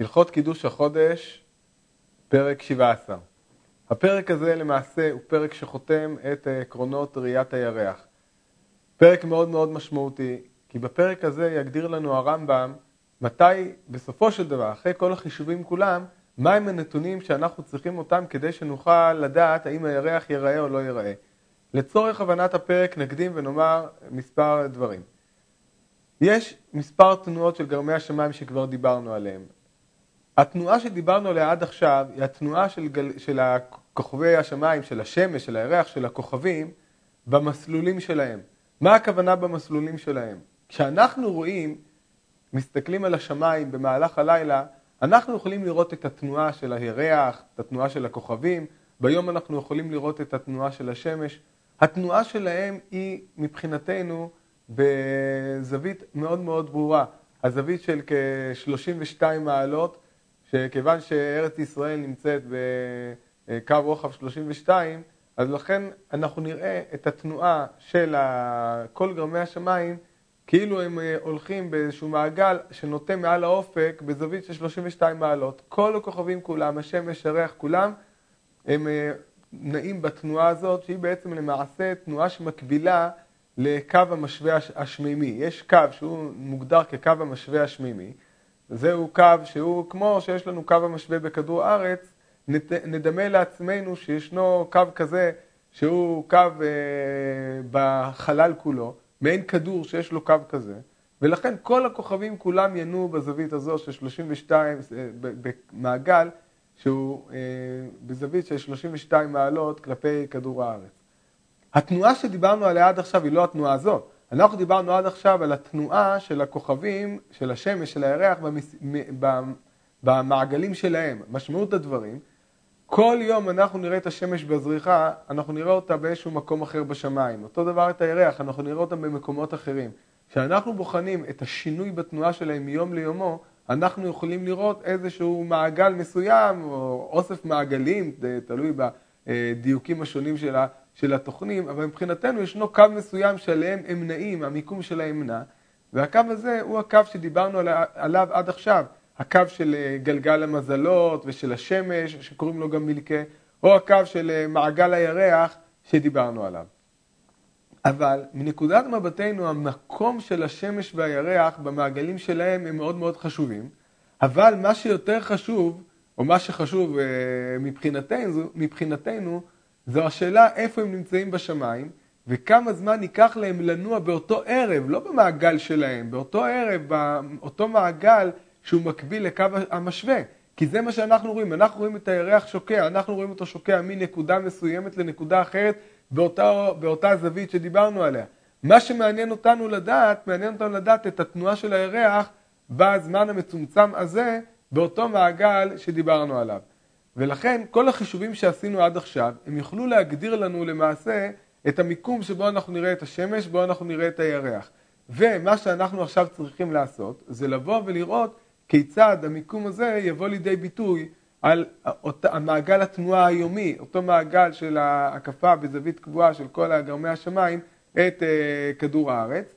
הלכות קידוש החודש, פרק 17. הפרק הזה למעשה הוא פרק שחותם את עקרונות ראיית הירח. פרק מאוד מאוד משמעותי, כי בפרק הזה יגדיר לנו הרמב"ם מתי, בסופו של דבר, אחרי כל החישובים כולם, מהם הנתונים שאנחנו צריכים אותם כדי שנוכל לדעת האם הירח ייראה או לא ייראה. לצורך הבנת הפרק נקדים ונאמר מספר דברים. יש מספר תנועות של גרמי השמיים שכבר דיברנו עליהן. התנועה שדיברנו עליה עד עכשיו היא התנועה של, גל, של כוכבי השמיים, של השמש, של הירח, של הכוכבים, במסלולים שלהם. מה הכוונה במסלולים שלהם? כשאנחנו רואים, מסתכלים על השמיים במהלך הלילה, אנחנו יכולים לראות את התנועה של הירח, את התנועה של הכוכבים, ביום אנחנו יכולים לראות את התנועה של השמש. התנועה שלהם היא מבחינתנו בזווית מאוד מאוד ברורה. הזווית של כ-32 מעלות, שכיוון שארץ ישראל נמצאת בקו רוחב 32, אז לכן אנחנו נראה את התנועה של כל גרמי השמיים כאילו הם אה, הולכים באיזשהו מעגל שנוטה מעל האופק בזווית של 32 מעלות. כל הכוכבים כולם, השמש, הריח, כולם, הם אה, נעים בתנועה הזאת, שהיא בעצם למעשה תנועה שמקבילה לקו המשווה השמימי. יש קו שהוא מוגדר כקו המשווה השמימי, זהו קו שהוא כמו שיש לנו קו המשווה בכדור הארץ, נדמה לעצמנו שישנו קו כזה שהוא קו אה, בחלל כולו, מעין כדור שיש לו קו כזה, ולכן כל הכוכבים כולם ינועו בזווית הזו של 32, אה, במעגל שהוא אה, בזווית של 32 מעלות כלפי כדור הארץ. התנועה שדיברנו עליה עד עכשיו היא לא התנועה הזאת. אנחנו דיברנו עד עכשיו על התנועה של הכוכבים, של השמש, של הירח, במס... במעגלים שלהם. משמעות הדברים, כל יום אנחנו נראה את השמש בזריחה, אנחנו נראה אותה באיזשהו מקום אחר בשמיים. אותו דבר את הירח, אנחנו נראה אותה במקומות אחרים. כשאנחנו בוחנים את השינוי בתנועה שלהם מיום ליומו, אנחנו יכולים לראות איזשהו מעגל מסוים, או אוסף מעגלים, תלוי בדיוקים השונים של, של התוכנים, אבל מבחינתנו ישנו קו מסוים שעליהם הם נעים, המיקום שלהם נע, והקו הזה הוא הקו שדיברנו עליו עד עכשיו, הקו של אה, גלגל המזלות ושל השמש, שקוראים לו גם מילקה, או הקו של אה, מעגל הירח שדיברנו עליו. אבל מנקודת מבטנו, המקום של השמש והירח במעגלים שלהם הם מאוד מאוד חשובים, אבל מה שיותר חשוב, או מה שחשוב אה, מבחינתנו, מבחינתנו זו השאלה איפה הם נמצאים בשמיים, וכמה זמן ייקח להם לנוע באותו ערב, לא במעגל שלהם, באותו ערב, באותו מעגל שהוא מקביל לקו המשווה. כי זה מה שאנחנו רואים, אנחנו רואים את הירח שוקע, אנחנו רואים אותו שוקע מנקודה מסוימת לנקודה אחרת באותה, באותה זווית שדיברנו עליה. מה שמעניין אותנו לדעת, מעניין אותנו לדעת את התנועה של הירח בזמן המצומצם הזה, באותו מעגל שדיברנו עליו. ולכן כל החישובים שעשינו עד עכשיו, הם יוכלו להגדיר לנו למעשה את המיקום שבו אנחנו נראה את השמש, בו אנחנו נראה את הירח. ומה שאנחנו עכשיו צריכים לעשות, זה לבוא ולראות כיצד המיקום הזה יבוא לידי ביטוי על מעגל התנועה היומי, אותו מעגל של ההקפה בזווית קבועה של כל גרמי השמיים את אה, כדור הארץ.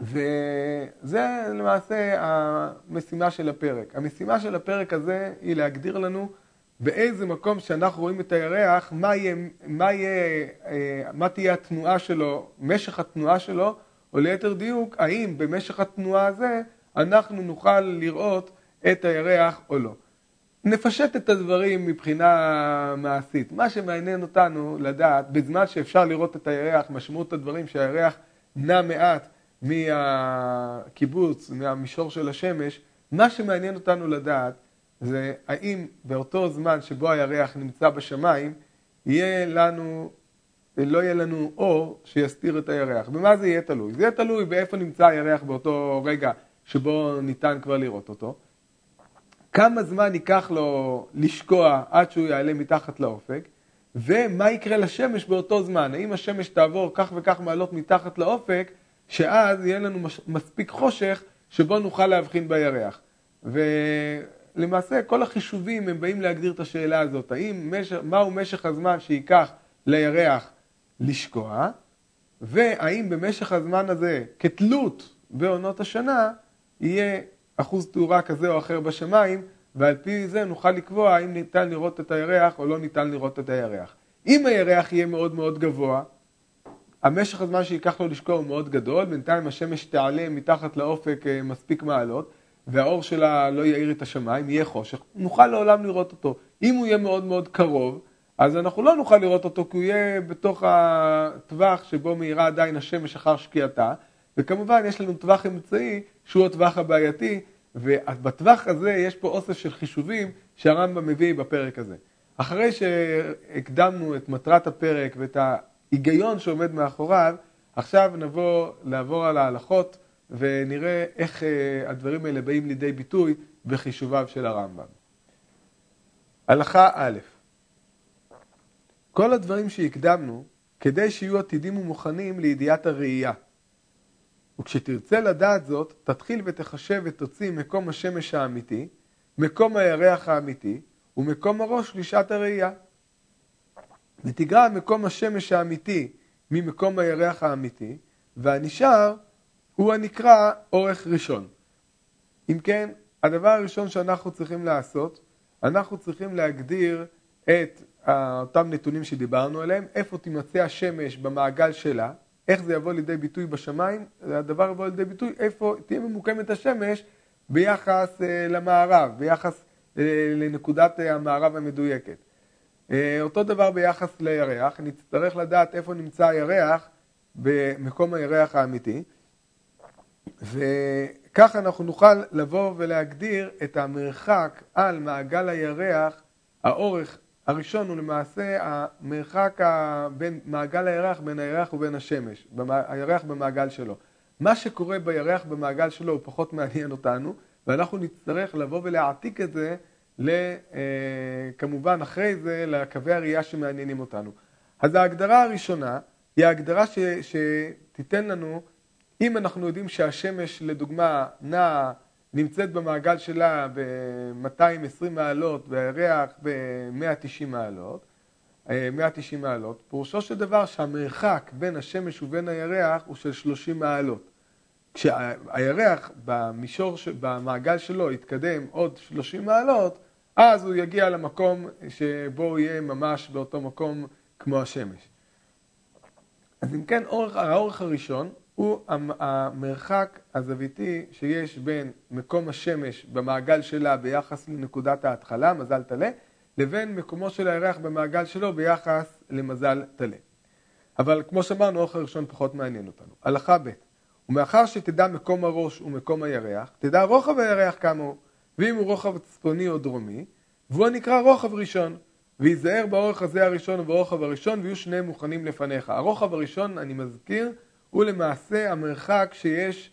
וזה למעשה המשימה של הפרק. המשימה של הפרק הזה היא להגדיר לנו באיזה מקום שאנחנו רואים את הירח, מה, יהיה, מה, יהיה, אה, מה תהיה התנועה שלו, משך התנועה שלו, או ליתר דיוק, האם במשך התנועה הזה אנחנו נוכל לראות את הירח או לא. נפשט את הדברים מבחינה מעשית. מה שמעניין אותנו לדעת, בזמן שאפשר לראות את הירח, משמעות הדברים שהירח נע מעט מהקיבוץ, מהמישור של השמש, מה שמעניין אותנו לדעת זה האם באותו זמן שבו הירח נמצא בשמיים, יהיה לנו, לא יהיה לנו אור שיסתיר את הירח. במה זה יהיה תלוי? זה יהיה תלוי באיפה נמצא הירח באותו רגע שבו ניתן כבר לראות אותו. כמה זמן ייקח לו לשקוע עד שהוא יעלה מתחת לאופק, ומה יקרה לשמש באותו זמן. האם השמש תעבור כך וכך מעלות מתחת לאופק, שאז יהיה לנו מספיק חושך שבו נוכל להבחין בירח. ולמעשה כל החישובים הם באים להגדיר את השאלה הזאת, האם, מהו משך הזמן שייקח לירח לשקוע, והאם במשך הזמן הזה, כתלות בעונות השנה, יהיה אחוז תאורה כזה או אחר בשמיים, ועל פי זה נוכל לקבוע האם ניתן לראות את הירח או לא ניתן לראות את הירח. אם הירח יהיה מאוד מאוד גבוה, המשך הזמן שייקח לו לשקוע הוא מאוד גדול, בינתיים השמש תעלה מתחת לאופק אה, מספיק מעלות, והאור שלה לא יאיר את השמיים, יהיה חושך, נוכל לעולם לראות אותו. אם הוא יהיה מאוד מאוד קרוב, אז אנחנו לא נוכל לראות אותו כי הוא יהיה בתוך הטווח שבו מאירה עדיין השמש אחר שקיעתה, וכמובן יש לנו טווח אמצעי שהוא הטווח הבעייתי, ובטווח הזה יש פה אוסף של חישובים שהרמב"ם מביא בפרק הזה. אחרי שהקדמנו את מטרת הפרק ואת ההיגיון שעומד מאחוריו, עכשיו נבוא לעבור על ההלכות ונראה איך אה, הדברים האלה באים לידי ביטוי בחישוביו של הרמב"ם. הלכה א', כל הדברים שהקדמנו כדי שיהיו עתידים ומוכנים לידיעת הראייה. וכשתרצה לדעת זאת, תתחיל ותחשב ותוציא מקום השמש האמיתי, מקום הירח האמיתי, ומקום הראש לשעת הראייה. ותגרע מקום השמש האמיתי ממקום הירח האמיתי, והנשאר הוא הנקרא אורך ראשון. אם כן, הדבר הראשון שאנחנו צריכים לעשות, אנחנו צריכים להגדיר את אותם נתונים שדיברנו עליהם, איפה תימצא השמש במעגל שלה, איך זה יבוא לידי ביטוי בשמיים, הדבר יבוא לידי ביטוי איפה תהיה ממוקמת השמש ביחס אה, למערב, ביחס אה, לנקודת אה, המערב המדויקת. אותו דבר ביחס לירח, נצטרך לדעת איפה נמצא הירח במקום הירח האמיתי, וכך אנחנו נוכל לבוא ולהגדיר את המרחק על מעגל הירח, האורך הראשון הוא למעשה המרחק בין מעגל הירח בין הירח ובין השמש, הירח במעגל שלו. מה שקורה בירח במעגל שלו הוא פחות מעניין אותנו, ואנחנו נצטרך לבוא ולהעתיק את זה, אה, כמובן אחרי זה, לקווי הראייה שמעניינים אותנו. אז ההגדרה הראשונה היא ההגדרה ש, שתיתן לנו, אם אנחנו יודעים שהשמש לדוגמה נעה נמצאת במעגל שלה ב-220 מעלות והירח ב-190 מעלות, 190 אה, מעלות, פירושו של דבר שהמרחק בין השמש ובין הירח הוא של 30 מעלות. כשהירח במישור, במעגל שלו יתקדם עוד 30 מעלות, אז הוא יגיע למקום שבו הוא יהיה ממש באותו מקום כמו השמש. אז אם כן, אורך, האורך הראשון הוא המרחק הזוויתי שיש בין מקום השמש במעגל שלה ביחס לנקודת ההתחלה, מזל טלה, לבין מקומו של הירח במעגל שלו ביחס למזל טלה. אבל כמו שאמרנו, האורך הראשון פחות מעניין אותנו. הלכה ב' ומאחר שתדע מקום הראש ומקום הירח, תדע רוחב הירח כמה הוא, ואם הוא רוחב צפוני או דרומי, והוא הנקרא רוחב ראשון. וייזהר באורך הזה הראשון וברוחב הראשון, ויהיו שניהם מוכנים לפניך. הרוחב הראשון, אני מזכיר, הוא למעשה המרחק שיש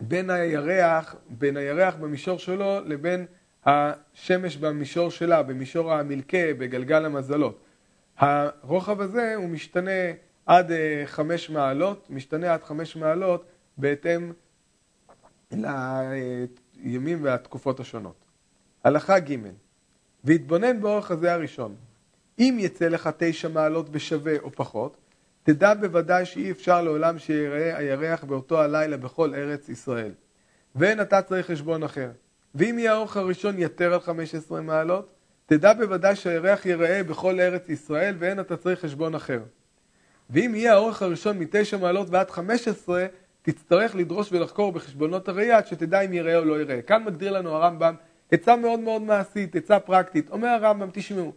בין הירח, בין הירח במישור שלו לבין השמש במישור שלה, במישור המלכה, בגלגל המזלות. הרוחב הזה הוא משתנה עד אה, חמש מעלות, משתנה עד חמש מעלות בהתאם לימים והתקופות השונות. הלכה ג' והתבונן באורך הזה הראשון. אם יצא לך תשע מעלות בשווה או פחות, תדע בוודאי שאי אפשר לעולם שיראה הירח באותו הלילה בכל ארץ ישראל. ואין אתה צריך חשבון אחר. ואם יהיה האורך הראשון יתר על 15 מעלות, תדע בוודאי שהירח ייראה בכל ארץ ישראל ואין אתה צריך חשבון אחר. ואם יהיה האורך הראשון מתשע מעלות ועד 15, תצטרך לדרוש ולחקור בחשבונות הראייה עד שתדע אם יראה או לא יראה. כאן מגדיר לנו הרמב"ם עצה מאוד מאוד מעשית, עצה פרקטית. אומר הרמב"ם, תשמעו,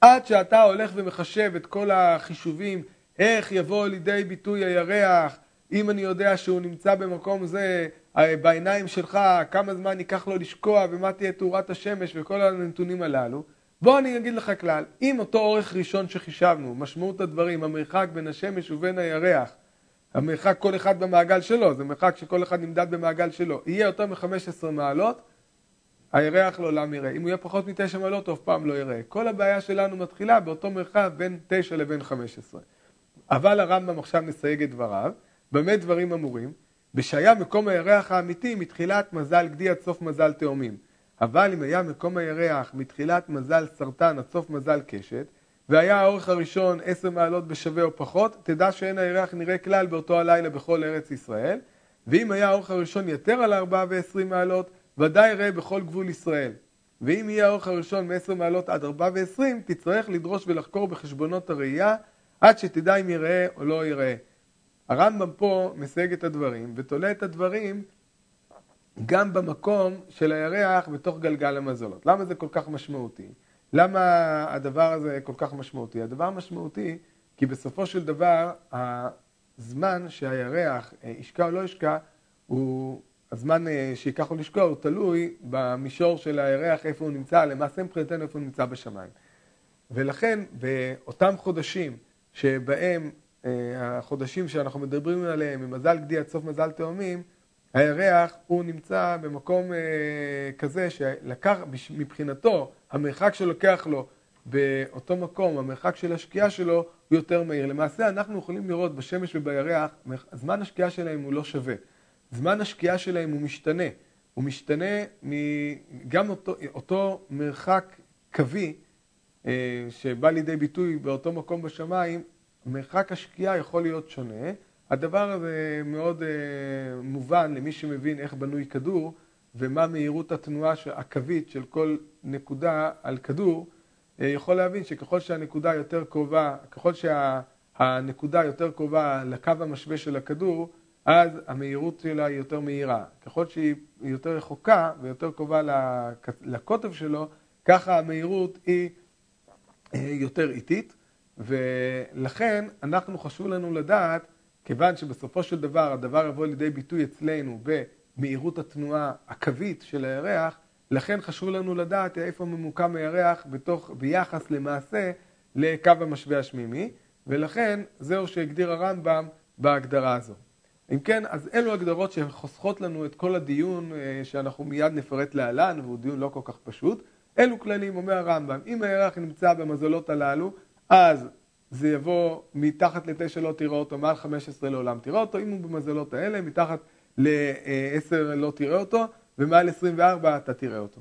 עד שאתה הולך ומחשב את כל החישובים איך יבוא לידי ביטוי הירח, אם אני יודע שהוא נמצא במקום זה, אה, בעיניים שלך, כמה זמן ייקח לו לשקוע ומה תהיה תאורת השמש וכל הנתונים הללו. בוא אני אגיד לך כלל, אם אותו אורך ראשון שחישבנו, משמעות הדברים, המרחק בין השמש ובין הירח, המרחק כל אחד במעגל שלו, זה מרחק שכל אחד נמדד במעגל שלו, יהיה יותר מ-15 מעלות, הירח לעולם יראה. אם הוא יהיה פחות מ-9 מעלות, הוא אף פעם לא יראה. כל הבעיה שלנו מתחילה באותו מרחב בין 9 לבין 15. אבל הרמב"ם עכשיו מסייג את דבריו, במה דברים אמורים? בשהיה מקום הירח האמיתי מתחילת מזל גדי עד סוף מזל תאומים. אבל אם היה מקום הירח מתחילת מזל סרטן עד סוף מזל קשת, והיה האורך הראשון עשר מעלות בשווה או פחות, תדע שאין הירח נראה כלל באותו הלילה בכל ארץ ישראל, ואם היה האורך הראשון יתר על 4 ו-20 מעלות, ודאי ראה בכל גבול ישראל. ואם יהיה האורך הראשון מ-10 מעלות עד 4 ו-20, תצטרך לדרוש ולחקור בחשבונות הראייה, עד שתדע אם יראה או לא יראה. הרמב"ם פה מסייג את הדברים, ותולה את הדברים גם במקום של הירח בתוך גלגל המזולות. למה זה כל כך משמעותי? למה הדבר הזה כל כך משמעותי? הדבר משמעותי כי בסופו של דבר הזמן שהירח אה, ישקע או לא ישקע, הוא, הזמן אה, שייקח לו לשקוע הוא תלוי במישור של הירח, איפה הוא נמצא, למעשה מבחינתנו איפה הוא נמצא בשמיים. ולכן באותם חודשים שבהם, אה, החודשים שאנחנו מדברים עליהם, ממזל גדי עד סוף מזל תאומים, הירח הוא נמצא במקום כזה שלקח, מבחינתו, המרחק שלוקח לו באותו מקום, המרחק של השקיעה שלו הוא יותר מהיר. למעשה אנחנו יכולים לראות בשמש ובירח, זמן השקיעה שלהם הוא לא שווה. זמן השקיעה שלהם הוא משתנה. הוא משתנה גם אותו, אותו מרחק קווי אה, שבא לידי ביטוי באותו מקום בשמיים, מרחק השקיעה יכול להיות שונה. הדבר הזה מאוד אה, מובן למי שמבין איך בנוי כדור ומה מהירות התנועה הקווית של כל נקודה על כדור. אה, יכול להבין שככל שהנקודה יותר קרובה, ככל שהנקודה יותר קרובה לקו המשווה של הכדור, אז המהירות שלה היא יותר מהירה. ככל שהיא יותר רחוקה ויותר קרובה לקוטב שלו, ככה המהירות היא אה, יותר איטית, ולכן אנחנו חשוב לנו לדעת, כיוון שבסופו של דבר הדבר יבוא לידי ביטוי אצלנו במהירות התנועה הקווית של הירח, לכן חשוב לנו לדעת איפה ממוקם הירח בתוך, ביחס למעשה לקו המשווה השמימי, ולכן זהו שהגדיר הרמב"ם בהגדרה הזו. אם כן, אז אלו הגדרות שחוסכות לנו את כל הדיון אה, שאנחנו מיד נפרט להלן, והוא דיון לא כל כך פשוט. אלו כללים, אומר הרמב"ם, אם הירח נמצא במזלות הללו, אז זה יבוא מתחת לתשע לא תראה אותו, מעל חמש עשרה לעולם תראה אותו, אם הוא במזלות האלה, מתחת לעשר לא תראה אותו, ומעל 24 אתה תראה אותו.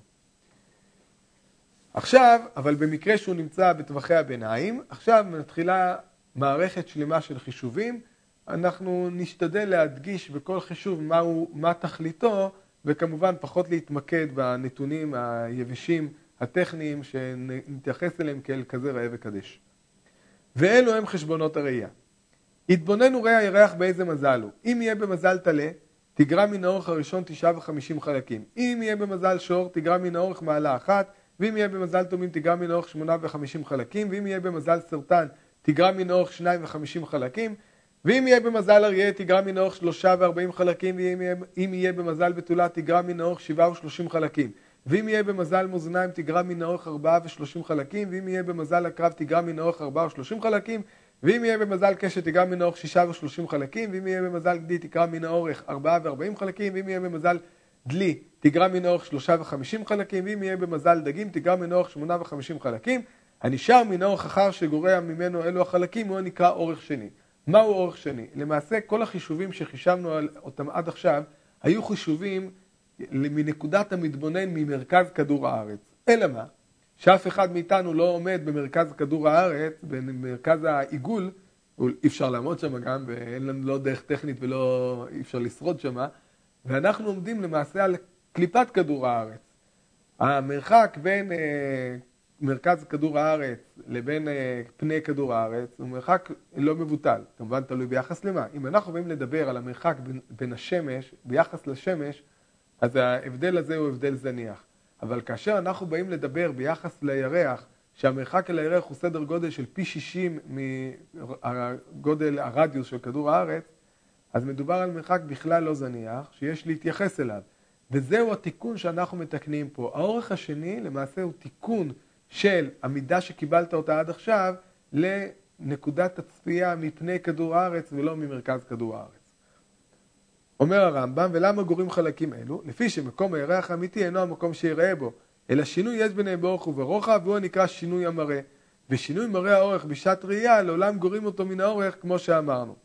עכשיו, אבל במקרה שהוא נמצא בטווחי הביניים, עכשיו מתחילה מערכת שלמה של חישובים. אנחנו נשתדל להדגיש בכל חישוב מהו, מה תכליתו, וכמובן פחות להתמקד בנתונים היבשים הטכניים שנתייחס אליהם כאל כזה ראה וקדש. ואלו הם חשבונות הראייה. התבוננו ראה הירח באיזה מזל הוא. אם יהיה במזל טלה, תגרע מן האורך הראשון תשעה וחמישים חלקים. אם יהיה במזל שור, תגרע מן האורך מעלה אחת, ואם יהיה במזל תומים, תגרע מן האורך שמונה וחמישים חלקים, ואם יהיה במזל סרטן, תגרע מן האורך שניים וחמישים חלקים, ואם יהיה במזל אריה, תגרע מן האורך שלושה וארבעים חלקים, ואם יהיה, יהיה במזל בתולה, תגרע מן האורך שבעה ושלושים חלקים. ואם יהיה במזל מאזניים, תגרע מן האורך ארבעה ושלושים חלקים, ואם יהיה במזל הקרב, תגרע מן האורך ארבעה ושלושים חלקים, ואם יהיה במזל קשת תקרא מן האורך שישה ושלושים חלקים, ואם יהיה במזל גדי תקרא מן האורך ארבעה וארבעים חלקים, ואם יהיה במזל דלי תגרע מן האורך שלושה וחמישים חלקים, ואם יהיה במזל דגים תגרע מן האורך שמונה וחמישים חלקים, הנשאר מן האורך אחר שגורע ממנו אלו החלקים הוא נקרא אורך שני. מהו אורך שני? למעשה כל החישובים שחישבנו אותם עד עכשיו היו חישובים מנקודת המתבונן ממרכז כדור הארץ. אלא מה? שאף אחד מאיתנו לא עומד במרכז כדור הארץ, במרכז העיגול, אי אפשר לעמוד שם גם, ואין לנו לא דרך טכנית ולא אי אפשר לשרוד שם, ואנחנו עומדים למעשה על קליפת כדור הארץ. המרחק בין אה, מרכז כדור הארץ לבין אה, פני כדור הארץ הוא מרחק לא מבוטל, כמובן תלוי ביחס למה. אם אנחנו באים לדבר על המרחק בין, בין השמש, ביחס לשמש, אז ההבדל הזה הוא הבדל זניח. אבל כאשר אנחנו באים לדבר ביחס לירח, שהמרחק אל הירח הוא סדר גודל של פי 60 מגודל הרדיוס של כדור הארץ, אז מדובר על מרחק בכלל לא זניח, שיש להתייחס אליו. וזהו התיקון שאנחנו מתקנים פה. האורך השני למעשה הוא תיקון של המידה שקיבלת אותה עד עכשיו לנקודת הצפייה מפני כדור הארץ ולא ממרכז כדור הארץ. אומר הרמב"ם, ולמה גורים חלקים אלו? לפי שמקום הירח האמיתי אינו המקום שיראה בו, אלא שינוי יש ביניהם באורך וברוחב, והוא הנקרא שינוי המראה. ושינוי מראה האורך בשעת ראייה, לעולם גורים אותו מן האורך, כמו שאמרנו.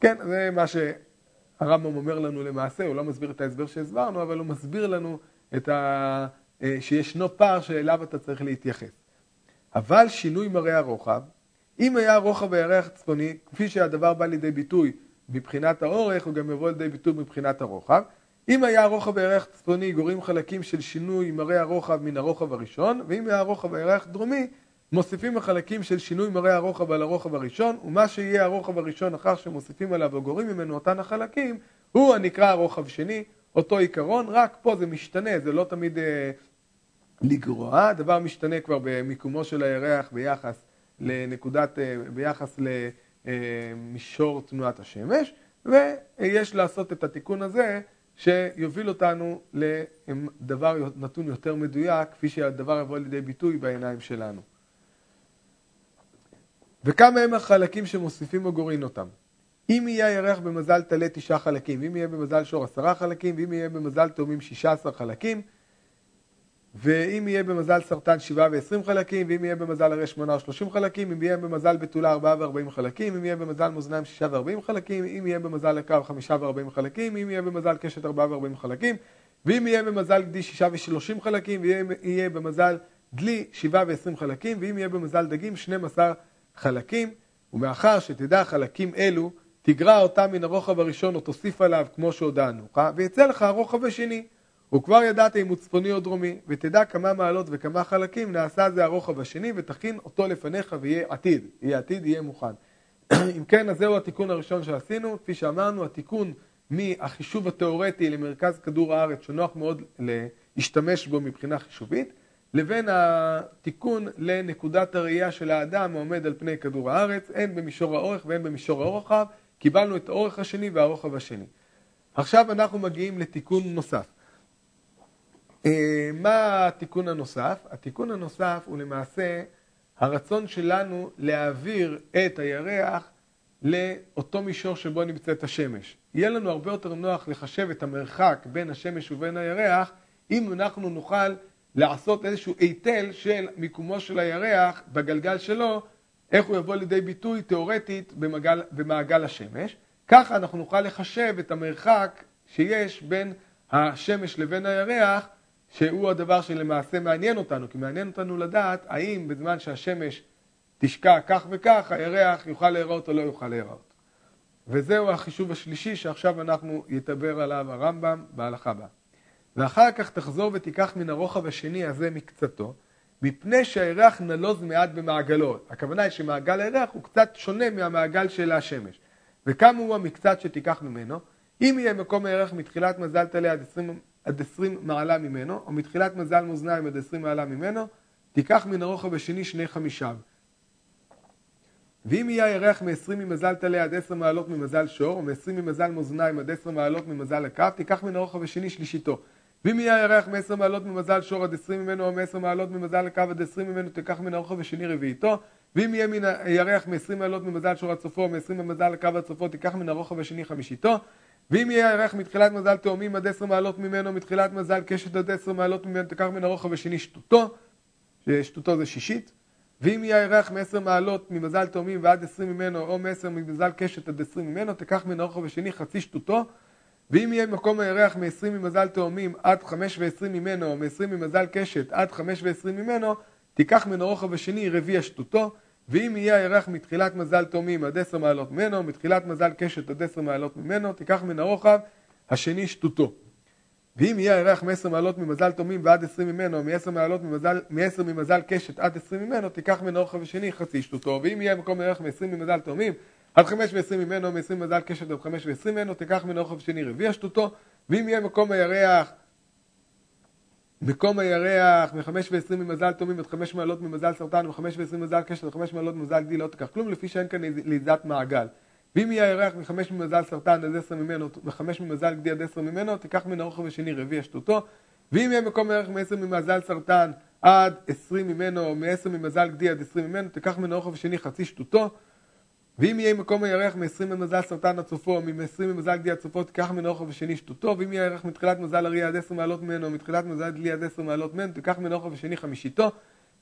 כן, זה מה שהרמב"ם אומר לנו למעשה, הוא לא מסביר את ההסבר שהסברנו, אבל הוא מסביר לנו את ה... אה, שישנו פער שאליו אתה צריך להתייחס. אבל שינוי מראה הרוחב, אם היה רוחב הירח הצפוני, כפי שהדבר בא לידי ביטוי מבחינת האורך, הוא גם יבוא לידי ביטוי מבחינת הרוחב. אם היה הרוחב הירח צפוני גורעים חלקים של שינוי מראה הרוחב מן הרוחב הראשון, ואם היה הרוחב הירח דרומי, מוסיפים החלקים של שינוי מראה הרוחב על הרוחב הראשון, ומה שיהיה הרוחב הראשון אחר שמוסיפים עליו וגורעים ממנו אותן החלקים, הוא הנקרא הרוחב שני, אותו עיקרון, רק פה זה משתנה, זה לא תמיד אה, לגרוע, הדבר משתנה כבר במיקומו של הירח ביחס לנקודת, אה, ביחס למישור תנועת השמש, ויש לעשות את התיקון הזה שיוביל אותנו לדבר נתון יותר מדויק, כפי שהדבר יבוא לידי ביטוי בעיניים שלנו. וכמה הם החלקים שמוסיפים או גורעים אותם? אם יהיה הירח במזל טלה תשעה חלקים, אם יהיה במזל שור עשרה חלקים, ואם יהיה במזל תאומים שישה עשר חלקים, ואם יהיה במזל סרטן שבעה ועשרים חלקים, ואם יהיה במזל הרי שמונה ושלושים חלקים, אם יהיה במזל בתולה ארבעה וארבעים חלקים, אם יהיה במזל מאזניים שישה וארבעים חלקים, אם יהיה במזל הקו חמישה וארבעים חלקים, אם יהיה במזל קשת ארבעה וארבעים חלקים, ואם יהיה במזל גדי שישה ושלושים חלקים, ואם יהיה במזל דלי שבעה ועשרים חלקים, ואם יהיה במזל דגים שנים עשר חלקים, ומאחר שתדע חלקים אלו, תגרע אותם מן הרוחב הראשון או תוסיף עליו כמו שהודענו לך, ויצא לך הרוחב השני. וכבר ידעת אם הוא צפוני או דרומי, ותדע כמה מעלות וכמה חלקים נעשה זה הרוחב השני, ותכין אותו לפניך ויהיה עתיד. יהיה עתיד, יהיה מוכן. אם כן, אז זהו התיקון הראשון שעשינו. כפי שאמרנו, התיקון מהחישוב התיאורטי למרכז כדור הארץ, שנוח מאוד להשתמש בו מבחינה חישובית, לבין התיקון לנקודת הראייה של האדם העומד על פני כדור הארץ, הן במישור האורך והן במישור הרוחב. קיבלנו את האורך השני והרוחב השני. עכשיו אנחנו מגיעים לתיקון נוסף. אה, מה התיקון הנוסף? התיקון הנוסף הוא למעשה הרצון שלנו להעביר את הירח לאותו מישור שבו נמצאת השמש. יהיה לנו הרבה יותר נוח לחשב את המרחק בין השמש ובין הירח אם אנחנו נוכל לעשות איזשהו היטל של מיקומו של הירח בגלגל שלו, איך הוא יבוא לידי ביטוי תיאורטית במעגל, במעגל השמש. ככה אנחנו נוכל לחשב את המרחק שיש בין השמש לבין הירח שהוא הדבר שלמעשה מעניין אותנו, כי מעניין אותנו לדעת האם בזמן שהשמש תשקע כך וכך, הירח יוכל להיראות או לא יוכל להיראות. וזהו החישוב השלישי שעכשיו אנחנו יתבר עליו הרמב"ם בהלכה בה. ואחר כך תחזור ותיקח מן הרוחב השני הזה מקצתו, מפני שהירח נלוז מעט במעגלו. הכוונה היא שמעגל הירח הוא קצת שונה מהמעגל של השמש. וכמה הוא המקצת שתיקח ממנו? אם יהיה מקום הירח מתחילת מזל תלה עד 20 עד 20 מעלה ממנו, או מתחילת מזל מאזניים עד 20 מעלה ממנו, תיקח מן הרוחב השני שני חמישיו. ואם יהיה הירח מ-20 ממזל טלה עד 10 מעלות ממזל שור, או מ-20 ממזל מאזניים עד 10 מעלות ממזל הקו, תיקח מן הרוחב השני שלישיתו. ואם יהיה הירח מ-10 מעלות ממזל שור עד 20 ממנו, או מ-10 מעלות ממזל הקו עד 20 ממנו, תיקח מן הרוחב השני רביעיתו. ואם יהיה מן הירח מ-20 מעלות ממזל שור עד סופו, או מ-20 ממזל הקו עד סופו, תיקח מן הרוחב השני חמישיתו. ואם יהיה הירח מתחילת מזל תאומים עד עשר מעלות ממנו, מתחילת מזל קשת עד עשר מעלות ממנו, תקח מן הרוחב השני שטותו, שטותו זה שישית. ואם יהיה הירח מעשר מעלות ממזל תאומים ועד עשרים ממנו, או מעשר ממזל קשת עד עשרים ממנו, תקח מן הרוחב השני חצי שטותו. ואם יהיה מקום הירח מעשרים ממזל תאומים עד חמש ועשרים ממנו, או מעשרים ממזל קשת עד חמש ועשרים ממנו, תיקח מן הרוחב השני רביע שטותו. ואם יהיה הירח מתחילת מזל תאומים עד עשר מעלות ממנו, מתחילת מזל קשת עד עשר מעלות ממנו, תיקח מן הרוחב השני שטותו. ואם יהיה הירח מעשר מעלות ממזל תאומים ועד עשרים ממנו, מעשר מעלות ממזל, מעשר ממזל קשת עד עשרים ממנו, תיקח מן הרוחב השני חצי שטותו. ואם יהיה מקום הירח מעשרים ממזל תאומים עד חמש ועשרים ממנו, מעשרים ממזל קשת עד חמש ועשרים ממנו, תיקח מן הרוחב השני רביע שטותו. ואם יהיה מקום הירח מקום הירח, מחמש ועשרים ממזל תאומים עד חמש מעלות ממזל סרטן, ומחמש ועשרים ממזל קשר וחמש מעלות ממזל גדי לא תיקח כלום, לפי שאין כאן לידת מעגל. ואם יהיה הירח מחמש ממזל סרטן עד עשר ממנו, וחמש ממזל גדי עד עשר ממנו, תיקח מן הרוחב השני רביע שטותו. ואם יהיה מקום הירח מעשר ממזל סרטן עד עשרים ממנו, מעשר ממזל גדי עד עשרים ממנו, תיקח מן הרוחב השני חצי שטותו. ואם יהיה מקום הירח מ-20 ממזל סרטן עד סופו, מ-20 ממזל גדי עד סופו, תיקח מן הרוחב השני שטותו, ואם יהיה הירח מתחילת מזל אריה עד 10 מעלות ממנו, מתחילת מזל דלי עד 10 מעלות ממנו, תיקח מן הרוחב השני חמישיתו,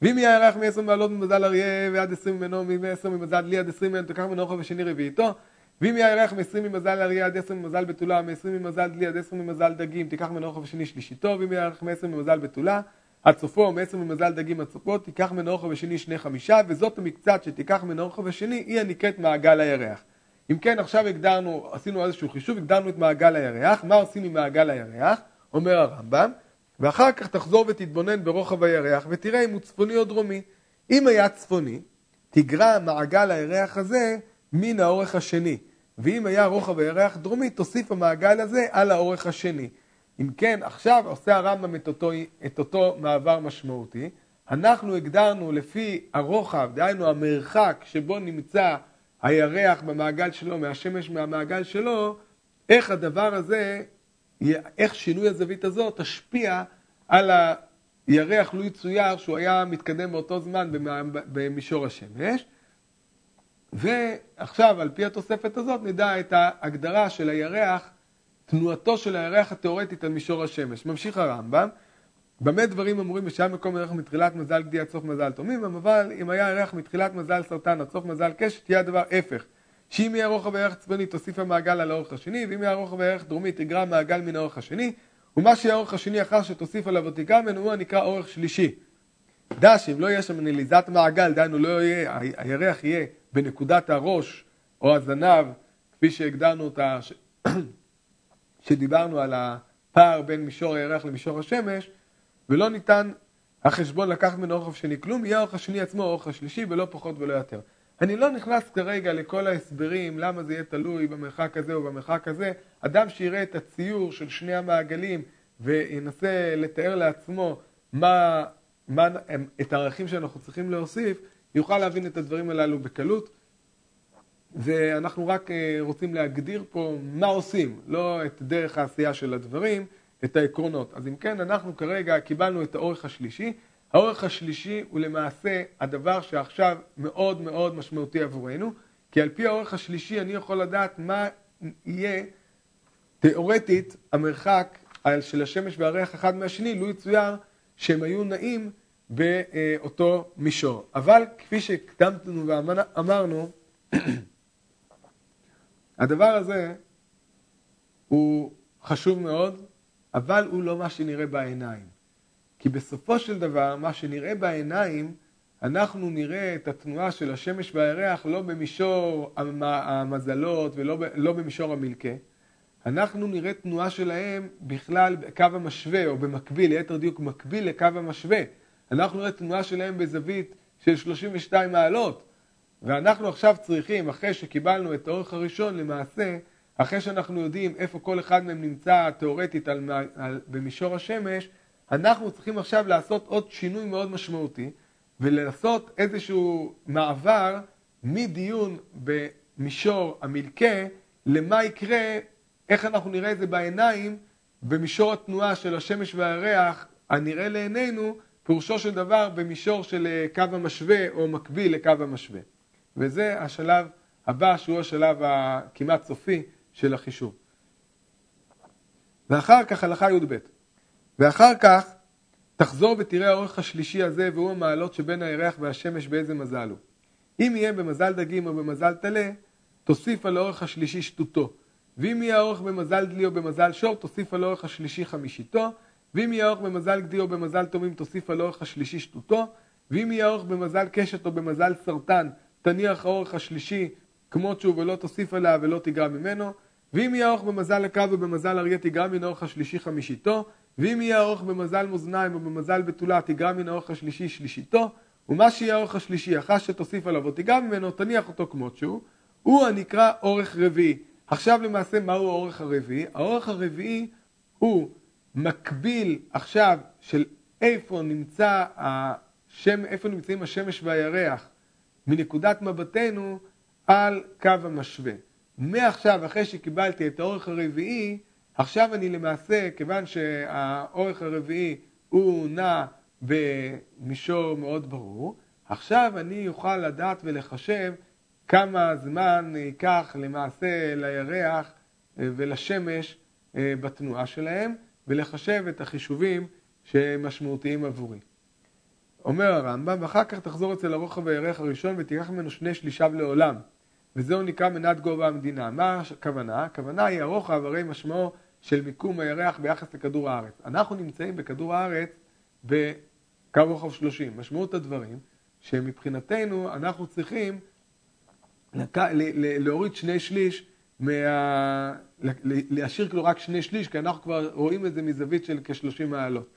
ואם יהיה הירח מ-10 מעלות ממזל אריה ועד 20 ממנו, מ-10 ממזל דלי עד 20 ממנו, תיקח מן הרוחב השני רביעיתו, ואם יהיה הירח מ-20 ממזל אריה עד 10 ממזל בתולה, מ-20 ממזל דלי עד 10 ממזל דגים, תיקח מן הרוחב השני שלישיתו, ואם יהיה הירח מ-10 ממזל בתולה, עד סופו, ממזל דגים עד סופו, תיקח מן הרוחב השני שני חמישה, וזאת המקצת שתיקח מן הרוחב השני, היא הנקראת מעגל הירח. אם כן, עכשיו הגדרנו, עשינו איזשהו חישוב, הגדרנו את מעגל הירח, מה עושים עם מעגל הירח? אומר הרמב"ם, ואחר כך תחזור ותתבונן ברוחב הירח ותראה אם הוא צפוני או דרומי. אם היה צפוני, תגרע מעגל הירח הזה מן האורך השני, ואם היה רוחב הירח דרומי, תוסיף המעגל הזה על האורך השני. אם כן, עכשיו עושה הרמב"ם את את אותו מעבר משמעותי. אנחנו הגדרנו לפי הרוחב, דהיינו המרחק שבו נמצא הירח במעגל שלו, מהשמש מהמעגל שלו, איך הדבר הזה, איך שינוי הזווית הזאת תשפיע על הירח לו יצויר שהוא היה מתקדם באותו זמן במישור השמש. ועכשיו, על פי התוספת הזאת, נדע את ההגדרה של הירח, תנועתו של הירח התיאורטית על מישור השמש. ממשיך הרמב"ם, במה דברים אמורים בשעה מקום ירח מתחילת מזל גדי עד סוף מזל תומים, אבל אם היה ירח מתחילת מזל סרטן עד סוף מזל קשת, תהיה הדבר הפך. שאם יהיה רוחב הירח צפוני תוסיף המעגל על האורך השני, ואם יהיה רוחב הירח דרומי תגרע מעגל מן האורך השני, ומה שיהיה האורך השני אחר שתוסיף עליו ותגרע ממנו הוא הנקרא אורך שלישי. דע שאם לא יהיה שם נליזת מעגל, דהיינו לא יהיה, הירח יהיה בנקודת הראש או הזנב, כפי שהגדרנו אותה. שדיברנו על הפער בין מישור הירח למישור השמש, ולא ניתן החשבון לקחת ממנו אורך שני כלום, יהיה האורך השני עצמו האורך השלישי ולא פחות ולא יותר. אני לא נכנס כרגע לכל ההסברים למה זה יהיה תלוי במרחק הזה או במרחק הזה. אדם שיראה את הציור של שני המעגלים וינסה לתאר לעצמו מה, מה, את הערכים שאנחנו צריכים להוסיף, יוכל להבין את הדברים הללו בקלות. ואנחנו רק אה, רוצים להגדיר פה מה עושים, לא את דרך העשייה של הדברים. את העקרונות. אז אם כן, אנחנו כרגע קיבלנו את האורך השלישי. האורך השלישי הוא למעשה הדבר שעכשיו מאוד מאוד משמעותי עבורנו, כי על פי האורך השלישי אני יכול לדעת מה יהיה תיאורטית המרחק של השמש והריח אחד מהשני, לו יצויר שהם היו נעים באותו מישור. אבל כפי שהקדמנו ואמרנו, הדבר הזה הוא חשוב מאוד, אבל הוא לא מה שנראה בעיניים. כי בסופו של דבר, מה שנראה בעיניים, אנחנו נראה את התנועה של השמש והירח לא במישור המזלות ולא לא במישור המלכה. אנחנו נראה תנועה שלהם בכלל בקו המשווה, או במקביל, ליתר דיוק מקביל לקו המשווה. אנחנו נראה תנועה שלהם בזווית של 32 מעלות. ואנחנו עכשיו צריכים, אחרי שקיבלנו את האורך הראשון, למעשה, אחרי שאנחנו יודעים איפה כל אחד מהם נמצא תאורטית על, על, במישור השמש, אנחנו צריכים עכשיו לעשות עוד שינוי מאוד משמעותי ולעשות איזשהו מעבר מדיון במישור המלכה למה יקרה, איך אנחנו נראה את זה בעיניים במישור התנועה של השמש והירח הנראה לעינינו, פירושו של דבר במישור של אה, קו המשווה או מקביל לקו המשווה. וזה השלב הבא שהוא השלב הכמעט סופי של החישוב. ואחר כך הלכה י"ב. ואחר כך תחזור ותראה האורך השלישי הזה והוא המעלות שבין הירח והשמש באיזה מזל הוא. אם יהיה במזל דגים או במזל טלה, תוסיף על האורך השלישי שטותו. ואם יהיה האורך במזל דלי או במזל שור, תוסיף על האורך השלישי חמישיתו. ואם יהיה האורך במזל גדי או במזל תומים, תוסיף על האורך השלישי שטותו. ואם יהיה האורך במזל קשת או במזל סרטן, תניח האורך השלישי כמות שהוא ולא תוסיף עליו ולא תיגרע ממנו. ואם יהיה אורך במזל הקו ובמזל אריה תיגרע מן האורך השלישי חמישיתו, ואם יהיה אורך במזל מאזניים או במזל בתולה תיגרע מן האורך השלישי שלישיתו, ומה שיהיה האורך השלישי אחר שתוסיף עליו ותיגרע ממנו, תניח אותו כמות שהוא, הוא הנקרא אורך רביעי. עכשיו למעשה מהו האורך הרביעי? האורך הרביעי הוא מקביל עכשיו של איפה נמצא השם, איפה נמצאים השמש והירח מנקודת מבטנו על קו המשווה. מעכשיו, אחרי שקיבלתי את האורך הרביעי, עכשיו אני למעשה, כיוון שהאורך הרביעי הוא נע במישור מאוד ברור, עכשיו אני אוכל לדעת ולחשב כמה זמן ייקח למעשה לירח אה, ולשמש אה, בתנועה שלהם, ולחשב את החישובים שמשמעותיים עבורי. אומר הרמב"ם, ואחר כך תחזור אצל הרוחב הירח הראשון ותיקח ממנו שני שלישיו לעולם. וזהו נקרא מנת גובה המדינה. מה הכוונה? הכוונה היא הרוחב, הרי משמעו של מיקום הירח ביחס לכדור הארץ. אנחנו נמצאים בכדור הארץ בקו רוחב 30. משמעות הדברים שמבחינתנו אנחנו צריכים להוריד שני שליש, מה... להשאיר כאילו רק שני שליש, כי אנחנו כבר רואים את זה מזווית של כ-30 מעלות.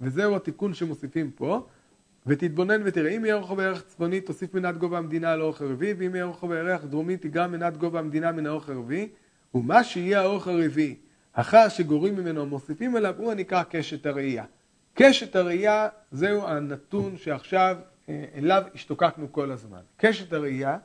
וזהו התיקון שמוסיפים פה. ותתבונן ותראה, אם יהיה רוחב הערך צפוני, תוסיף מנת גובה המדינה על האורך הרביעי, ואם יהיה רוחב הערך דרומי, תגרע מנת גובה המדינה מן האורך הרביעי, ומה שיהיה האורך הרביעי, אחר שגורים ממנו מוסיפים אליו, הוא הנקרא קשת הראייה. קשת הראייה זהו הנתון שעכשיו אה, אליו השתוקקנו כל הזמן. קשת הראייה,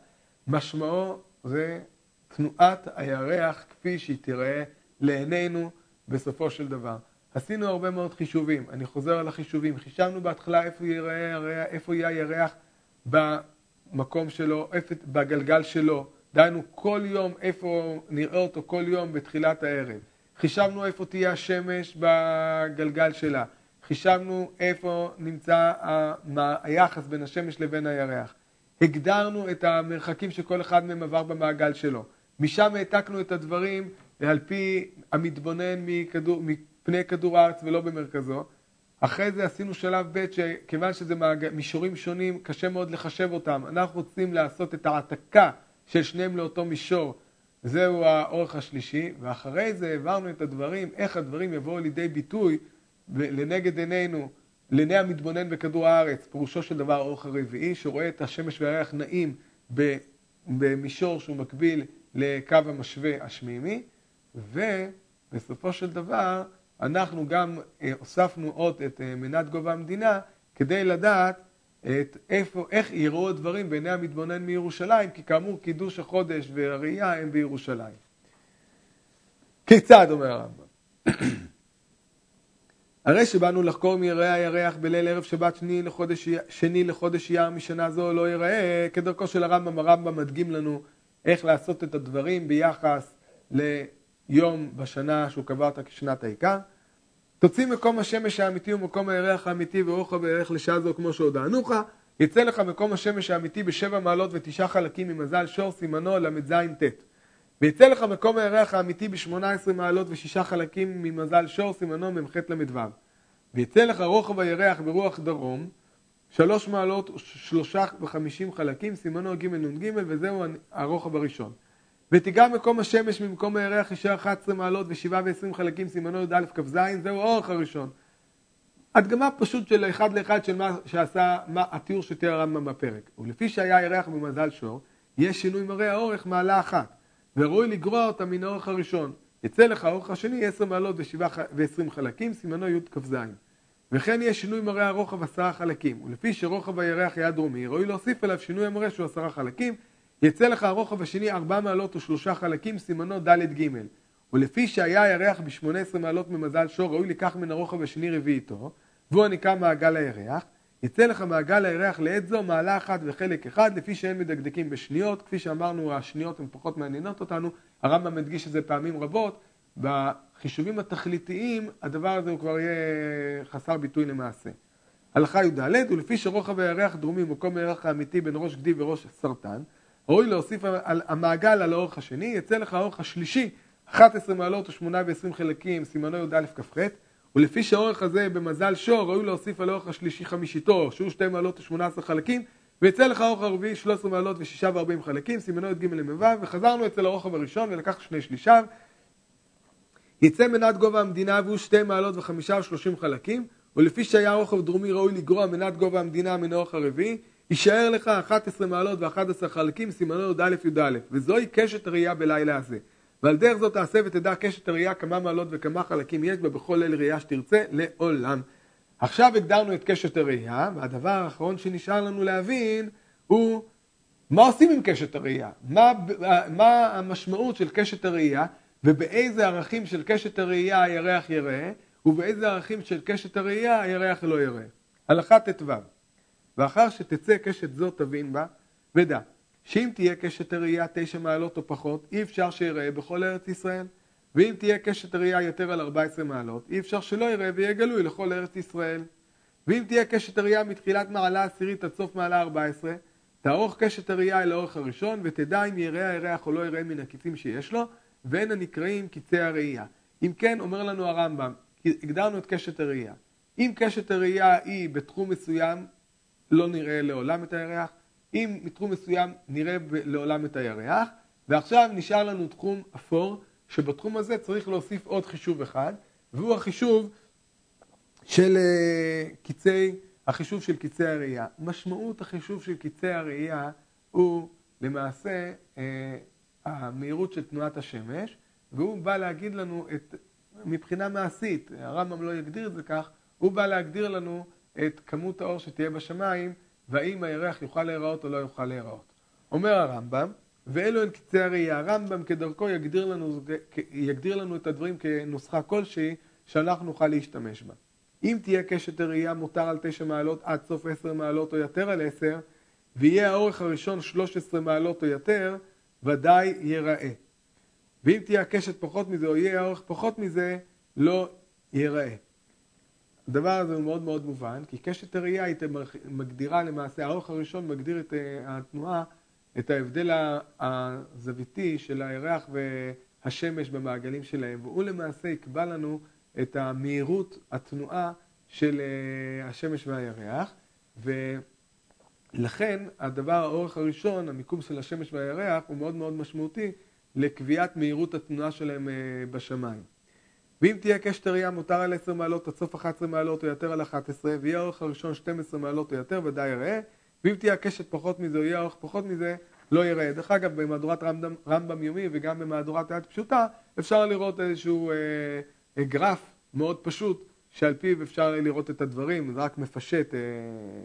משמעו זה תנועת הירח כפי שהיא תראה לעינינו בסופו של דבר. עשינו הרבה מאוד חישובים, אני חוזר על החישובים, חישבנו בהתחלה איפה, יראה, איפה יהיה הירח במקום שלו, בגלגל שלו, דהיינו כל יום איפה נראה אותו כל יום בתחילת הערב. חישבנו איפה תהיה השמש בגלגל שלה, חישבנו איפה נמצא היחס בין השמש לבין הירח. הגדרנו את המרחקים שכל אחד מהם עבר במעגל שלו. משם העתקנו את הדברים על פי המתבונן מכדור, פני כדור הארץ ולא במרכזו. אחרי זה עשינו שלב ב' שכיוון שזה מישורים שונים, קשה מאוד לחשב אותם. אנחנו רוצים לעשות את העתקה של שניהם לאותו מישור. זהו האורך השלישי, ואחרי זה העברנו את הדברים, איך הדברים יבואו לידי ביטוי לנגד עינינו, לעיני המתבונן בכדור הארץ, פירושו של דבר האורך הרביעי, שרואה את השמש והירח נעים במישור שהוא מקביל לקו המשווה השמימי, ובסופו של דבר אנחנו גם אה, הוספנו עוד את אה, מנת גובה המדינה כדי לדעת את איפה, איך יראו הדברים בעיני המתבונן מירושלים, כי כאמור קידוש החודש והראייה הם בירושלים. כיצד, אומר הרמב"ם? הרי שבאנו לחקור אם יראה הירח בליל ערב שבת שני לחודש, שני לחודש אייר משנה זו לא ייראה, כדרכו של הרמב"ם, הרמב"ם מדגים לנו איך לעשות את הדברים ביחס ליום בשנה שהוא קבע אותה כשנת העיקר. תוציא מקום השמש האמיתי ומקום הירח האמיתי ואורך בערך לשעה זו כמו שהודענוך, יצא לך מקום השמש האמיתי בשבע מעלות ותשעה חלקים ממזל שור סימנו ל"ז ט'. ויצא לך מקום הירח האמיתי בשמונה עשרה מעלות ושישה חלקים ממזל שור סימנו מ"ח ל"ו. ויצא לך רוחב הירח ברוח דרום, שלוש מעלות ושלושה וחמישים חלקים, סימנו ג' נ"ג, וזהו הרוחב הראשון. ותיגע מקום השמש ממקום הירח אישה 11 מעלות ושבעה ועשרים חלקים, סימנו י"א כ"ז, זהו האורך הראשון. הדגמה פשוט של אחד לאחד של מה שעשה, מה התיאור שתיאר הרמב"ם בפרק. ולפי שהיה ירח במזל שור, יש שינוי מראה האורך מעלה אחת, וראוי לגרוע אותה מן האורך הראשון. יצא לך האורך השני 10 מעלות ועשרים חלקים, סימנו י' כ"ז. וכן יש שינוי מראה הרוחב עשרה חלקים, ולפי שרוחב הירח היה דרומי, ראוי להוסיף אליו שינוי המראה שהוא עשרה חלקים, יצא לך הרוחב השני ארבע מעלות ושלושה חלקים, סימנו ד' ג', ולפי שהיה הירח בשמונה עשרה מעלות ממזל שור, ראוי לקח מן הרוחב השני רביעיתו, והוא הנקרא מעגל הירח, יצא לך מעגל הירח לעת זו מעלה אחת וחלק אחד, לפי שאין מדקדקים בשניות, כפי שאמרנו השניות הן פחות מעניינות אותנו, הרמב"ם מדגיש את זה פעמים רבות, בחישובים התכליתיים הדבר הזה הוא כבר יהיה חסר ביטוי למעשה. הלכה י"ד, ולפי שרוחב הירח דרומי מקום הירח האמיתי בין ראש גדי וראש סרטן, ראוי להוסיף על המעגל על האורך השני, יצא לך האורך השלישי, 11 מעלות ו-8 ו-20 חלקים, סימנו י"א כ"ח, ולפי שהאורך הזה במזל שור, ראוי להוסיף על האורך השלישי חמישיתו, שהוא 2 מעלות ו-18 חלקים, ויצא לך האורך הרביעי 13 מעלות ו-6 ו-40 חלקים, סימנו י"ג למ"ו, וחזרנו אצל הרוחב הראשון ולקח שני שלישיו. יצא מנת גובה המדינה והוא 2 מעלות ו-5 ו-30 חלקים, ולפי שהיה רוחב דרומי ראוי לגרוע מנת גובה המדינה מן האורך הרביעי, יישאר לך 11 מעלות ו-11 חלקים, סימנו י"א י"א, וזוהי קשת הראייה בלילה הזה. ועל דרך זאת תעשה ותדע קשת הראייה כמה מעלות וכמה חלקים יש בה בכל ליל ראייה שתרצה לעולם. עכשיו הגדרנו את קשת הראייה, והדבר האחרון שנשאר לנו להבין הוא מה עושים עם קשת הראייה, מה, מה המשמעות של קשת הראייה ובאיזה ערכים של קשת הראייה הירח יראה ובאיזה ערכים של קשת הראייה הירח לא יראה. הלכה ט"ו ואחר שתצא קשת זו תבין בה, ודע שאם תהיה קשת הראייה תשע מעלות או פחות, אי אפשר שיראה בכל ארץ ישראל. ואם תהיה קשת הראייה יותר על 14 מעלות, אי אפשר שלא יראה ויהיה גלוי לכל ארץ ישראל. ואם תהיה קשת הראייה מתחילת מעלה עשירית עד סוף מעלה 14, תערוך קשת הראייה אל האורך הראשון, ותדע אם יראה הירח או לא יראה מן הקיצים שיש לו, ואין הנקראים קיצי הראייה. אם כן, אומר לנו הרמב"ם, הגדרנו את קשת הראייה. אם קשת הראייה היא בתחום מסוים, לא נראה לעולם את הירח. אם מתחום מסוים נראה לעולם את הירח, ועכשיו נשאר לנו תחום אפור, שבתחום הזה צריך להוסיף עוד חישוב אחד, והוא החישוב של אה, קיצי, החישוב של קיצי הראייה. משמעות החישוב של קיצי הראייה הוא למעשה אה, המהירות של תנועת השמש, והוא בא להגיד לנו את, מבחינה מעשית, הרמב"ם לא יגדיר את זה כך, הוא בא להגדיר לנו את כמות האור שתהיה בשמיים, והאם הירח יוכל להיראות או לא יוכל להיראות. אומר הרמב"ם, ואלו הן קצי הראייה. הרמב"ם כדרכו יגדיר לנו, יגדיר לנו את הדברים כנוסחה כלשהי, שאנחנו נוכל להשתמש בה. אם תהיה קשת הראייה מותר על תשע מעלות עד סוף עשר מעלות או יותר על עשר, ויהיה האורך הראשון שלוש עשרה מעלות או יותר, ודאי ייראה. ואם תהיה הקשת פחות מזה או יהיה האורך פחות מזה, לא ייראה. הדבר הזה הוא מאוד מאוד מובן, כי קשת הראייה היא מגדירה למעשה, האורך הראשון מגדיר את אה, התנועה, את ההבדל הזוויתי של הירח והשמש במעגלים שלהם, והוא למעשה יקבע לנו את המהירות התנועה של אה, השמש והירח, ולכן הדבר, האורך הראשון, המיקום של השמש והירח, הוא מאוד מאוד משמעותי לקביעת מהירות התנועה שלהם אה, בשמיים. ואם תהיה קשת הראייה מותר על 10 מעלות עד סוף 11 מעלות או יותר על 11, ויהיה האורך הראשון 12 מעלות או יותר, ודאי יראה. ואם תהיה הקשת פחות מזה או יהיה האורך פחות מזה, לא יראה. דרך אגב, במהדורת רמב"ם, רמב"ם יומי וגם במהדורת יד פשוטה, אפשר לראות איזשהו אה, אה, גרף מאוד פשוט, שעל פיו אפשר לראות את הדברים, זה רק מפשט אה,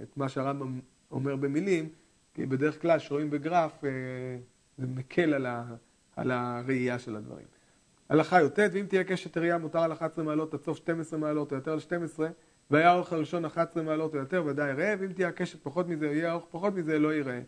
את מה שהרמב"ם אומר במילים, כי בדרך כלל כשרואים בגרף, אה, זה מקל על, ה, על הראייה של הדברים. הלכה י"ט, ואם תהיה קשת ראייה מותר על 11 מעלות עד סוף 12 מעלות או יותר על 12, והיה האורך הראשון 11 מעלות או יותר, ודאי יראה, ואם תהיה הקשת פחות מזה, או יהיה האורך פחות מזה, לא יראה.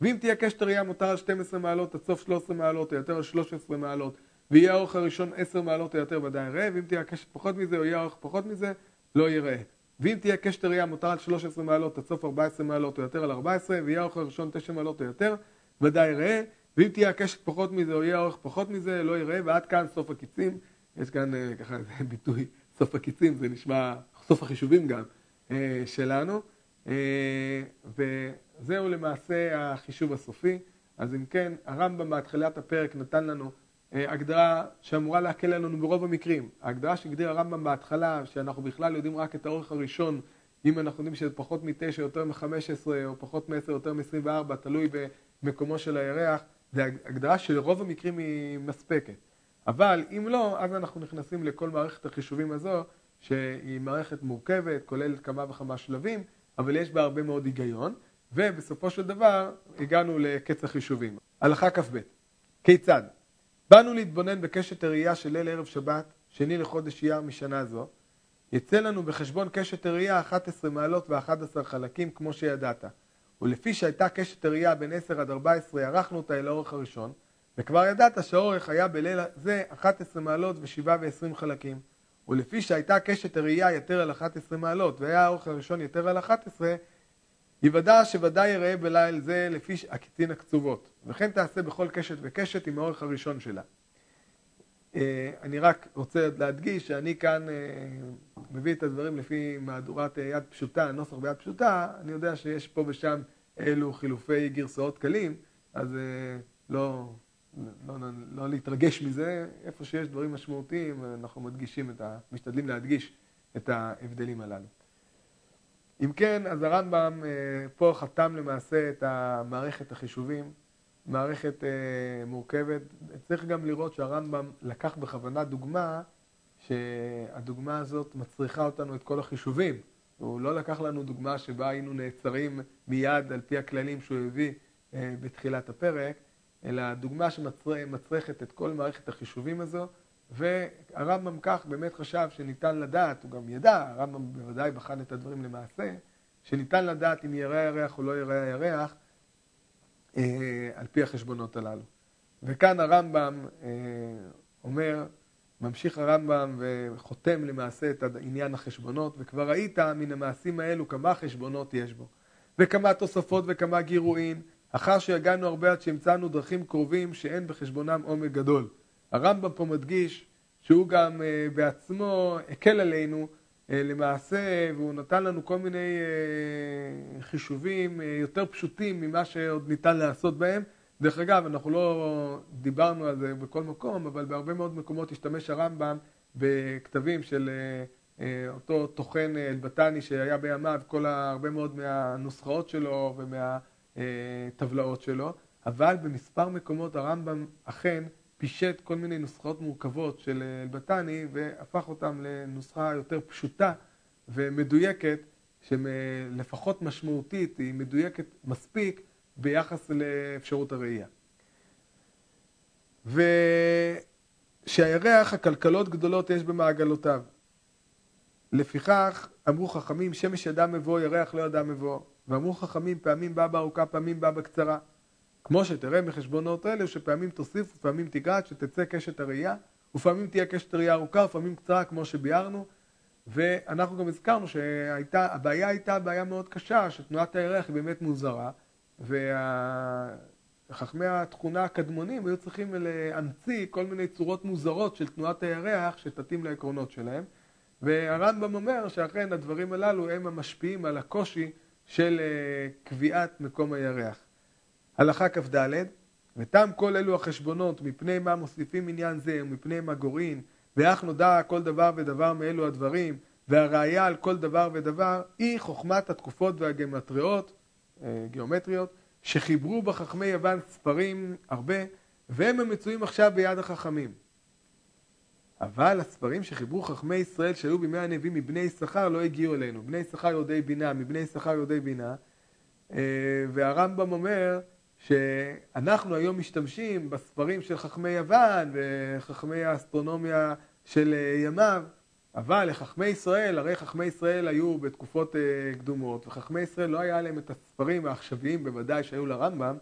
ואם תהיה קשת ראייה מותר על 12 מעלות עד סוף 13 מעלות או יותר על 13 מעלות, ויהיה האורך הראשון 10 מעלות או יותר, ודאי יראה, ואם תהיה הקשת פחות מזה, או יהיה האורך פחות מזה, לא יראה. ואם תהיה קשת ראייה מותר על 13 מעלות עד סוף 14 מעלות או יותר על 14, ויהיה האורך הראשון 9 מעלות או יותר, ודאי יראה. ואם תהיה הקשת פחות מזה או יהיה האורך פחות מזה, לא יראה, ועד כאן סוף הקיצים. יש כאן אה, ככה איזה ביטוי, סוף הקיצים, זה נשמע, סוף החישובים גם, אה, שלנו. אה, וזהו למעשה החישוב הסופי. אז אם כן, הרמב"ם בהתחלת הפרק נתן לנו הגדרה שאמורה להקל עלינו ברוב המקרים. ההגדרה שהגדיר הרמב"ם בהתחלה, שאנחנו בכלל יודעים רק את האורך הראשון, אם אנחנו יודעים שזה פחות מ-9, יותר מ-15, או פחות מ-10, יותר מ-24, תלוי במקומו של הירח, זו הגדרה שלרוב המקרים היא מספקת. אבל אם לא, אז אנחנו נכנסים לכל מערכת החישובים הזו, שהיא מערכת מורכבת, כוללת כמה וכמה שלבים, אבל יש בה הרבה מאוד היגיון, ובסופו של דבר הגענו לקץ החישובים. הלכה כ"ב כיצד? באנו להתבונן בקשת הראייה של ליל ערב שבת, שני לחודש אייר משנה זו. יצא לנו בחשבון קשת הראייה 11 מעלות ו-11 חלקים כמו שידעת. ולפי שהייתה קשת הראייה בין 10 עד 14, ערכנו אותה אל האורך הראשון, וכבר ידעת שהאורך היה בליל זה 11 מעלות ו-7 ו-20 חלקים. ולפי שהייתה קשת הראייה יותר על 11 מעלות, והיה האורך הראשון יותר על 11, יוודע שוודאי יראה בליל זה לפי הקיצין הקצובות, וכן תעשה בכל קשת וקשת עם האורך הראשון שלה. אה, אני רק רוצה להדגיש שאני כאן אה, מביא את הדברים לפי מהדורת יד פשוטה, נוסח ביד פשוטה, אני יודע שיש פה ושם אלו חילופי גרסאות קלים, אז אה, לא, לא, לא, לא להתרגש מזה, איפה שיש דברים משמעותיים אנחנו מדגישים את ה... משתדלים להדגיש את ההבדלים הללו. אם כן, אז הרמב"ם פה חתם למעשה את מערכת החישובים מערכת אה, מורכבת. צריך גם לראות שהרמב"ם לקח בכוונה דוגמה, שהדוגמה הזאת מצריכה אותנו את כל החישובים. הוא לא לקח לנו דוגמה שבה היינו נעצרים מיד על פי הכללים שהוא הביא אה, בתחילת הפרק, אלא דוגמה שמצריכת את כל מערכת החישובים הזו, והרמב"ם כך באמת חשב שניתן לדעת, הוא גם ידע, הרמב"ם בוודאי בחן את הדברים למעשה, שניתן לדעת אם יראה הירח או לא יראה הירח, על פי החשבונות הללו. וכאן הרמב"ם אה, אומר, ממשיך הרמב"ם וחותם למעשה את עניין החשבונות, וכבר ראית מן המעשים האלו כמה חשבונות יש בו, וכמה תוספות וכמה גירועין, אחר שהגענו הרבה עד שהמצאנו דרכים קרובים שאין בחשבונם עומק גדול. הרמב"ם פה מדגיש שהוא גם uh, בעצמו הקל עלינו למעשה, והוא נתן לנו כל מיני חישובים יותר פשוטים ממה שעוד ניתן לעשות בהם. דרך אגב, אנחנו לא דיברנו על זה בכל מקום, אבל בהרבה מאוד מקומות השתמש הרמב"ם בכתבים של אותו טוחן אלבטני שהיה בימיו, כל הרבה מאוד מהנוסחאות שלו ומהטבלאות שלו, אבל במספר מקומות הרמב"ם אכן פישט כל מיני נוסחאות מורכבות של אלבטני והפך אותן לנוסחה יותר פשוטה ומדויקת, שלפחות משמעותית היא מדויקת מספיק ביחס לאפשרות הראייה. ושהירח הכלכלות גדולות יש במעגלותיו. לפיכך אמרו חכמים שמש ידע מבוא ירח לא ידע מבוא ואמרו חכמים פעמים בא בארוכה פעמים בא בקצרה כמו שתראה מחשבונות אלה שפעמים תוסיף ופעמים תגרע שתצא קשת הראייה ופעמים תהיה קשת ראייה ארוכה ופעמים קצרה כמו שביארנו ואנחנו גם הזכרנו שהבעיה הייתה בעיה מאוד קשה שתנועת הירח היא באמת מוזרה וחכמי התכונה הקדמונים היו צריכים להמציא כל מיני צורות מוזרות של תנועת הירח שתתאים לעקרונות שלהם והרמב"ם אומר שאכן הדברים הללו הם המשפיעים על הקושי של קביעת מקום הירח. הלכה כ"ד ותם כל אלו החשבונות מפני מה מוסיפים עניין זה ומפני מה גורעים ואך נודע כל דבר ודבר מאלו הדברים והראיה על כל דבר ודבר היא חוכמת התקופות והגמטריות, גיאומטריות, שחיברו בחכמי יוון ספרים הרבה והם המצויים עכשיו ביד החכמים. אבל הספרים שחיברו חכמי ישראל שהיו בימי הנביאים מבני יששכר לא הגיעו אלינו. בני יששכר יודעי בינה, מבני יששכר יודעי בינה. והרמב"ם אומר שאנחנו היום משתמשים בספרים של חכמי יוון וחכמי האסטרונומיה של ימיו, אבל לחכמי ישראל, הרי חכמי ישראל היו בתקופות קדומות, וחכמי ישראל לא היה להם את הספרים העכשוויים בוודאי שהיו לרמב"ם,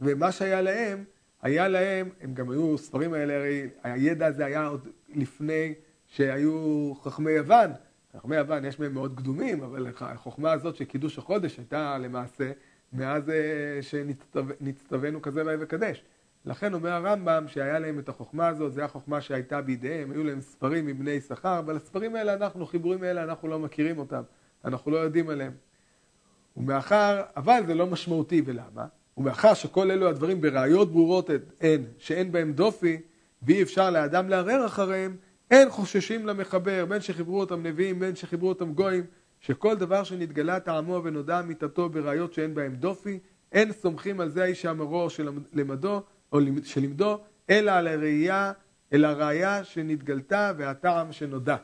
ומה שהיה להם היה להם, הם גם היו, ספרים האלה, הרי הידע הזה היה עוד לפני שהיו חכמי יוון. חכמי יוון יש מהם מאוד קדומים, אבל החוכמה הזאת של קידוש החודש הייתה למעשה מאז שנצטווינו כזה ראה וקדש. לכן אומר הרמב"ם שהיה להם את החוכמה הזאת, זו החוכמה שהייתה בידיהם, היו להם ספרים מבני יששכר, אבל הספרים האלה אנחנו, חיבורים האלה, אנחנו לא מכירים אותם, אנחנו לא יודעים עליהם. ומאחר, אבל זה לא משמעותי, ולמה? ומאחר שכל אלו הדברים בראיות ברורות הן, שאין בהם דופי, ואי אפשר לאדם לערער אחריהם, אין חוששים למחבר, בין שחיברו אותם נביאים, בין שחיברו אותם גויים, שכל דבר שנתגלה טעמו ונודע אמיתתו בראיות שאין בהם דופי, אין סומכים על זה האיש האמרו שלמדו, או שלימדו, אלא על הראייה, אלא הראייה שנתגלתה והטעם שנודע.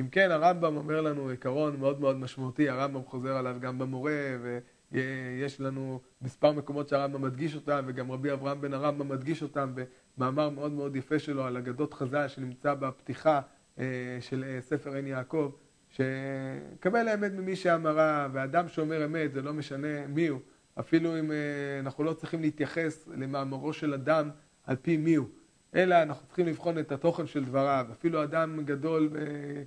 אם כן, הרמב"ם אומר לנו עיקרון מאוד מאוד משמעותי, הרמב"ם חוזר עליו גם במורה, ו... יש לנו מספר מקומות שהרמב"ם מדגיש אותם, וגם רבי אברהם בן הרמב"ם מדגיש אותם במאמר מאוד מאוד יפה שלו על אגדות חז"ל שנמצא בפתיחה של ספר עין יעקב, שקבל האמת ממי שאמרה, ואדם שאומר אמת, זה לא משנה מי הוא, אפילו אם אנחנו לא צריכים להתייחס למאמרו של אדם על פי מי הוא, אלא אנחנו צריכים לבחון את התוכן של דבריו, אפילו אדם גדול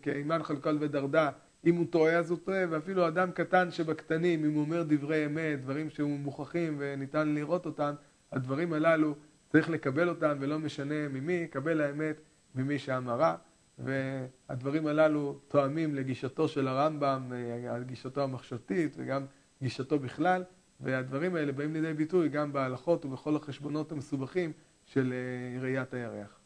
כאימן חלקל ודרדה, אם הוא טועה אז הוא טועה, ואפילו אדם קטן שבקטנים, אם הוא אומר דברי אמת, דברים שהם מוכחים וניתן לראות אותם, הדברים הללו צריך לקבל אותם ולא משנה ממי, קבל האמת ממי שאמרה, והדברים הללו תואמים לגישתו של הרמב"ם, גישתו המחשבתית וגם גישתו בכלל, והדברים האלה באים לידי ביטוי גם בהלכות ובכל החשבונות המסובכים של ראיית הירח.